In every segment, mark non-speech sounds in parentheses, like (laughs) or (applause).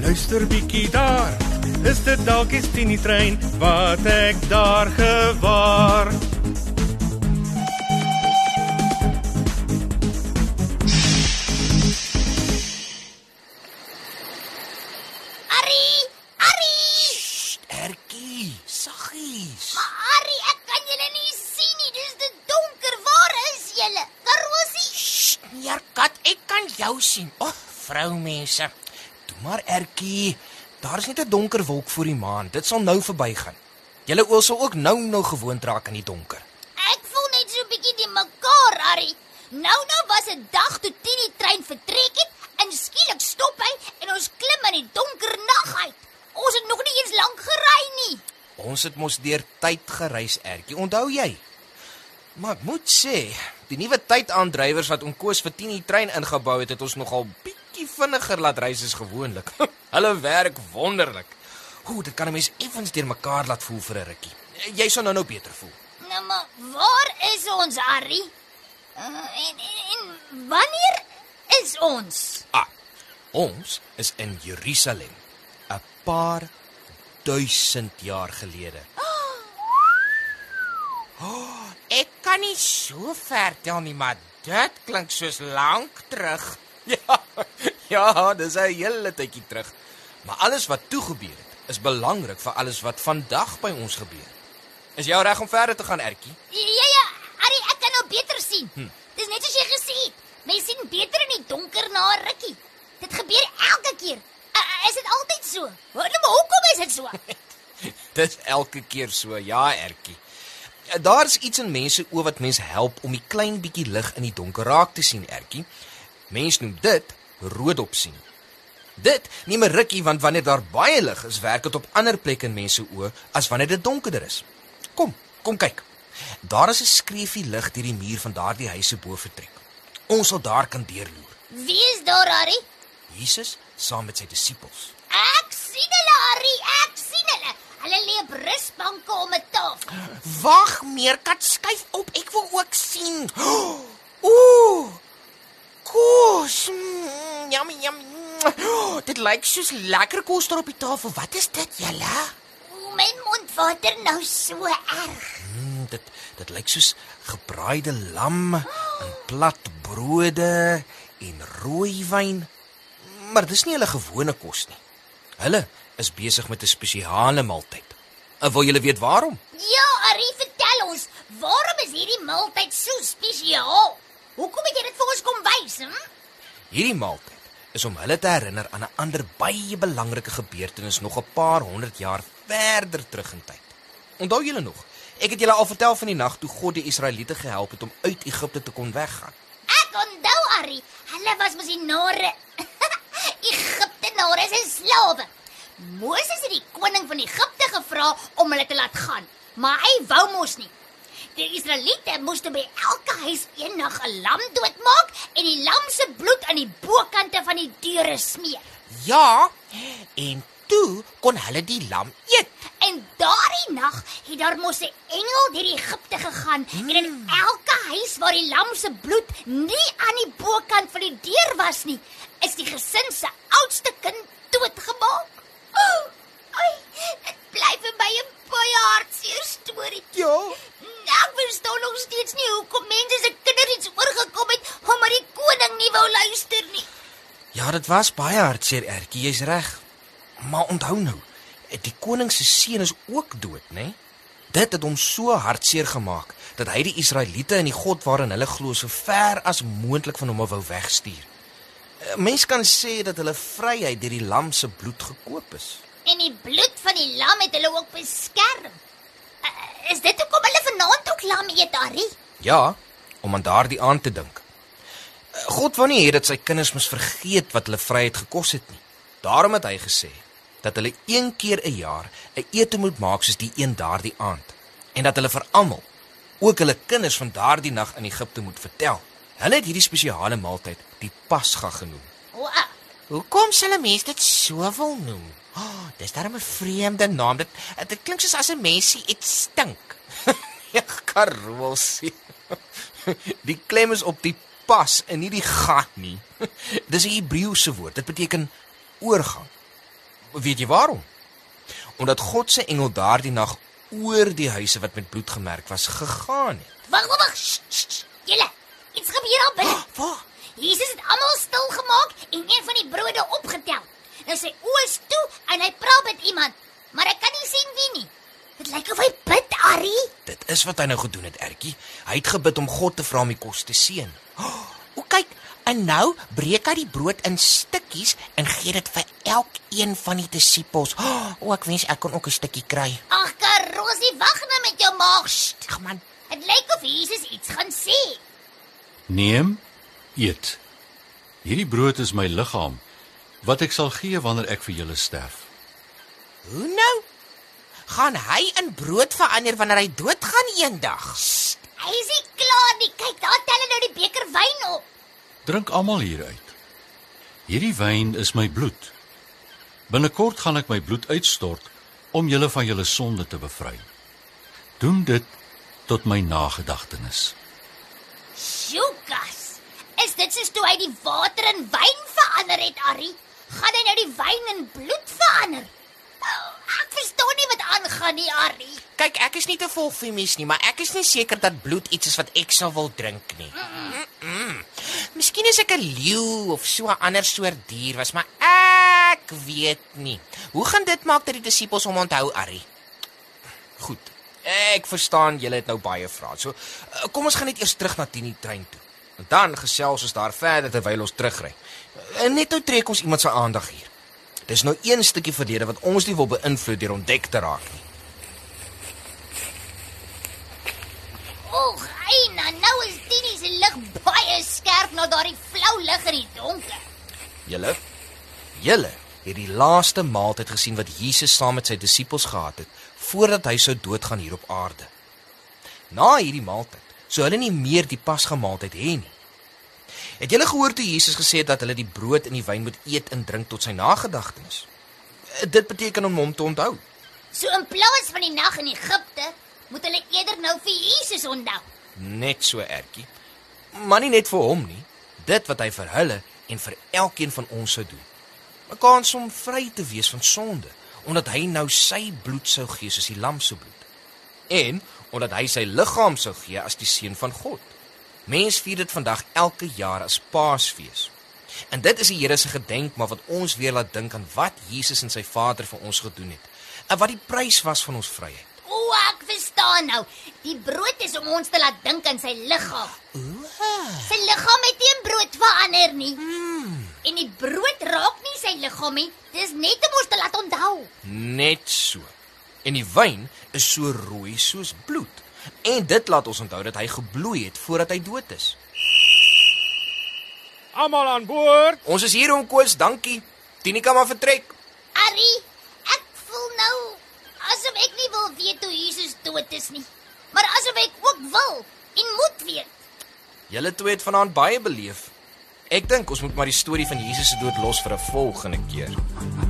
luister bietjie daar. Is dit dalk die Tini trein wat ek daar gewaar? Arrie, Arrie! Ertjie, saggies. Maar Arrie, ek kan julle nie sien nie. Dis te donker. Waar is julle? Karosie? Meerkat, ek kan jou sien. O, oh, vroumense. Maar Ertjie. Daar is net 'n donker wolk voor die maan. Dit sal nou verbygaan. Julle oë sal ook nou nou gewoond raak aan die donker. Ek voel net so 'n bietjie die mekaar, Arrie. Nou nou was 'n dag toe Tini trein vertrek het en skielik stop hy en ons klim in die donker nag uit. Ons het nog nie eens lank gery nie. Ons het mos deur tyd gereis, Ertjie. Onthou jy? Maar ek moet sê, die nuwe tydaandrywers wat oom Koos vir 10 die trein ingebou het, het ons nogal vinniger laat reis as gewoonlik. (laughs) Hulle werk wonderlik. Hoe dit kan 'n mens effens deur mekaar laat voel vir 'n rukkie. Jy sal nou nou beter voel. Nou maar, waar is ons, Arrie? Uh, en, en en wanneer is ons? Ah, ons is in Jerusalem 'n paar duisend jaar gelede. (gasps) Oh, ek kan nie so ver tel nie, maar dit klink soos lank terug. (laughs) Ja, (laughs) ja, dis 'n hele tydjie terug. Maar alles wat toe gebeur het, is belangrik vir alles wat vandag by ons gebeur. Is jy reg om verder te gaan, Ertjie? Ja ja, Arrie, ek kan nou beter sien. Hm. Dis net soos jy gesê het. Mens sien beter in die donker na 'n rukkie. Dit gebeur elke keer. Uh, is dit altyd so? Nou, maar hoekom is dit so? (laughs) Dis elke keer so, ja, Ertjie. Daar's iets in mense oë wat mense help om die klein bietjie lig in die donker raak te sien, Ertjie. Mense noem dit roodop sien. Dit neem 'n rukkie want wanneer daar baie lig is, werk dit op ander plekke in mense oë as wanneer dit donkerder is. Kom, kom kyk. Daar is 'n skreefie lig deur die muur van daardie huis se bo vertrek. Ons sal daar kan deurloer. Wie is daar, Arrie? Jesus saam met sy disippels. Ek sien hulle, Arrie, ek sien hulle. Hulle lê op rusbanke om 'n tafel. Wag, meerkat skuif op. Ek wil ook sien. Ooh. (gasps) Kos. Mm, yummy, yummy. Oh, dit lyk soos lekker kos daar op die tafel. Wat is dit, julle? O, my mond water nou so erg. Mm, dit dit lyk soos gebraaide lam en plat brode en rooi wyn. Maar dis nie hulle gewone kos nie. Hulle is besig met 'n spesiale maaltyd. En wil julle weet waarom? Ja, Arrie, vertel ons, waarom is hierdie maaltyd so spesiaal? Hoekom het jy dit vir ons kom wys, hm? Hierdie maaltyd is om hulle te herinner aan 'n ander baie belangrike gebeurtenis nog 'n paar honderd jaar verder terug in tyd. Onthou julle nog? Ek het julle al vertel van die nag toe God die Israeliete gehelp het om uit Egipte te kon weggaan. Ek onthou, Arrie, hulle was mos die nare. (laughs) Egiptenare is slawe. Moses het die koning van Egipte gevra om hulle te laat gaan, maar hy wou mos nie. Die Israeliete moes by elke huis eendag 'n lam doodmaak en die lam se bloed aan die bokante van die deure smeer. Ja, en toe kon hulle die lam eet. En daardie nag het daar mos 'n engel deur Egipte gegaan mm. en in elke huis waar die lam se bloed nie aan die bokant van die deur was nie, is die gesin se oudste kind doodgemaak. Oh, (gasps) ai, dit bly vir my 'n baie hartseer storie. Ja. Ek verstaan nog steeds nie hoekom mense se kinders iets oorgekom het omdat die koning nie wou luister nie. Ja, dit was baie hartseer, Ertjie, jy's reg. Maar onthou nou, die koning se seun is ook dood, né? Dit het hom so hartseer gemaak dat hy die Israeliete en die God waarin hulle glo so ver as moontlik van hom wou wegstuur. 'n Mens kan sê dat hulle vryheid deur die lam se bloed gekoop is. En die bloed van die lam het hulle ook beskerm. Is dit hoekom hulle vanaand ook lam eet, Harry? Ja, om aan daardie aan te dink. God wou nie hê dat sy kinders moes vergeet wat hulle vryheid gekos het nie. Daarom het hy gesê dat hulle een keer 'n jaar 'n ete moet maak soos die een daardie aand en dat hulle vir almal, ook hulle kinders van daardie nag in Egipte moet vertel. Hulle het hierdie spesiale maaltyd die Pasga genoem. Wow. Hoekom sal 'n mens dit so wil noem? Oh, dis darem 'n vreemde naam. Dit dit klink soos as 'n mensie iets stink. (laughs) Ja, Karosie. (laughs) Die klem is op die pas en nie die gat nie. (laughs) Dis 'n Hebreëse woord. Dit beteken oorgang. Weet jy waarom? Omdat God se engel daardie nag oor die huise wat met bloed gemerk was gegaan het. Wag, wag. Julle, iets gebeur al binne. (gasps) Waar? Jesus het almal stil gemaak en een van die brode opgetel. Nou sy oë is toe en hy praat met iemand, maar ek kan nie sien wie nie. Dit lyk of hy bid, Harry. Dit is wat hy nou gedoen het, Ertjie. Hy het gebid om God te vra om die kos te seën. O kyk, en nou breek hy die brood in stukkies en gee dit vir elkeen van die disippels. O, ek wens ek kon ook 'n stukkie kry. Ag, Karosie, wag nou met jou maag. Ag man, Dit lyk of Jesus iets gaan sê. Neem, eet. Hierdie brood is my liggaam wat ek sal gee wanneer ek vir julle sterf. hoe nou? Gaan hy in brood verander wanneer hy doodgaan eendag? Hy is nie klaar nie. Kyk, daar tel hy nou die beker wyn op. Drink almal hieruit. Hierdie wyn is my bloed. Binnekort gaan ek my bloed uitstort om julle van julle sonde te bevry. Doen dit tot my nagedagtenis. Jukas. Is dit soos toe hy die water in wyn verander het, Harry? Gaan hy nou die wyn in bloed verander? Oh, ek verstaan nie wat aangaan nie, Harry. Kyk, ek is nie te vol femies nie, maar ek is nie seker dat bloed iets is wat ek sou wil drink nie. Mm -mm. Miskien is ek 'n leeu of so 'n ander soort dier was, maar ek weet nie. Hoe gaan dit maak dat die disippels hom onthou, Ari? Goed. Ek verstaan julle het nou baie vrae. So, eh, kom ons gaan net eers terug na Tini trein toe. En dan gesels ons daar verder terwyl ons terugry. En net nou trek ons iemand se aandag hier. Dis nou een stukkie verlede wat ons nie wil beïnvloed deur ontdek te raak nie. Oeg, Eina, nou is Tini se lig baie skerp na daardie flou lig in die donker. Julle julle het die laaste maaltyd gesien wat Jesus saam met sy disippels gehad het voordat hy sou doodgaan hier op aarde. Na hierdie maaltyd sou hulle nie meer die pasgemaaltyd hê nie. Het julle gehoor toe Jesus gesê het dat hulle die brood en die wyn moet eet en drink tot sy nagedagtenis? Dit beteken om hom te onthou. So in plaas van die nag in Egipte, moet hulle eerder nou vir Jesus onthou. Net so ertjie. Maar nie net vir hom nie. Dit wat hy vir hulle en vir elkeen van ons sou doen. 'n Kans om vry te wees van sonde, omdat hy nou sy bloed sou gee soos die lam se bloed. En omdat hy sy liggaam sou gee as die seun van God. Mense vier dit vandag elke jaar as Paasfees. En dit is die Here se gedenkmaal wat ons weer laat dink aan wat Jesus en sy Vader vir ons gedoen het en wat die prys was van ons vryheid. O, ek verstaan nou. Die brood is om ons te laat dink aan sy liggaam. Sy liggaam het nie in brood verander nie. En die brood raak nie sy liggaam nie. Dis net om ons te laat onthou. Net so. En die wyn is so rooi soos bloed. En dit laat ons onthou dat hy gebloei het voordat hy dood is. Almal aan boord. Ons is hier om koos, dankie. Tinika maar vertrek. Ari, ek voel nou asof ek nie wil weet hoe Jesus dood is nie. Maar asof ek ook wil en moet weet. Julle twee het vanaand baie beleef. Ek dink ons moet maar die storie van Jesus se dood los vir 'n volgende keer.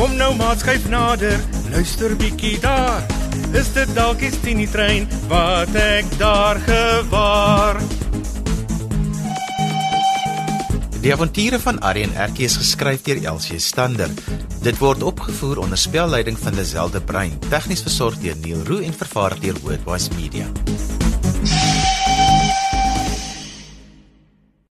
Kom nou maar skuif nader, Luister bietjie daar. Is dit dalk die Tini trein wat ek daar gewaar? Die avonture van Arrie en Erkie is geskryf deur Elsie Stander. Dit word opgevoer onder spelleiding van Lazelle de Bruin, tegnies versorg deur Neil Roo en vervaar deur Worldwide Media.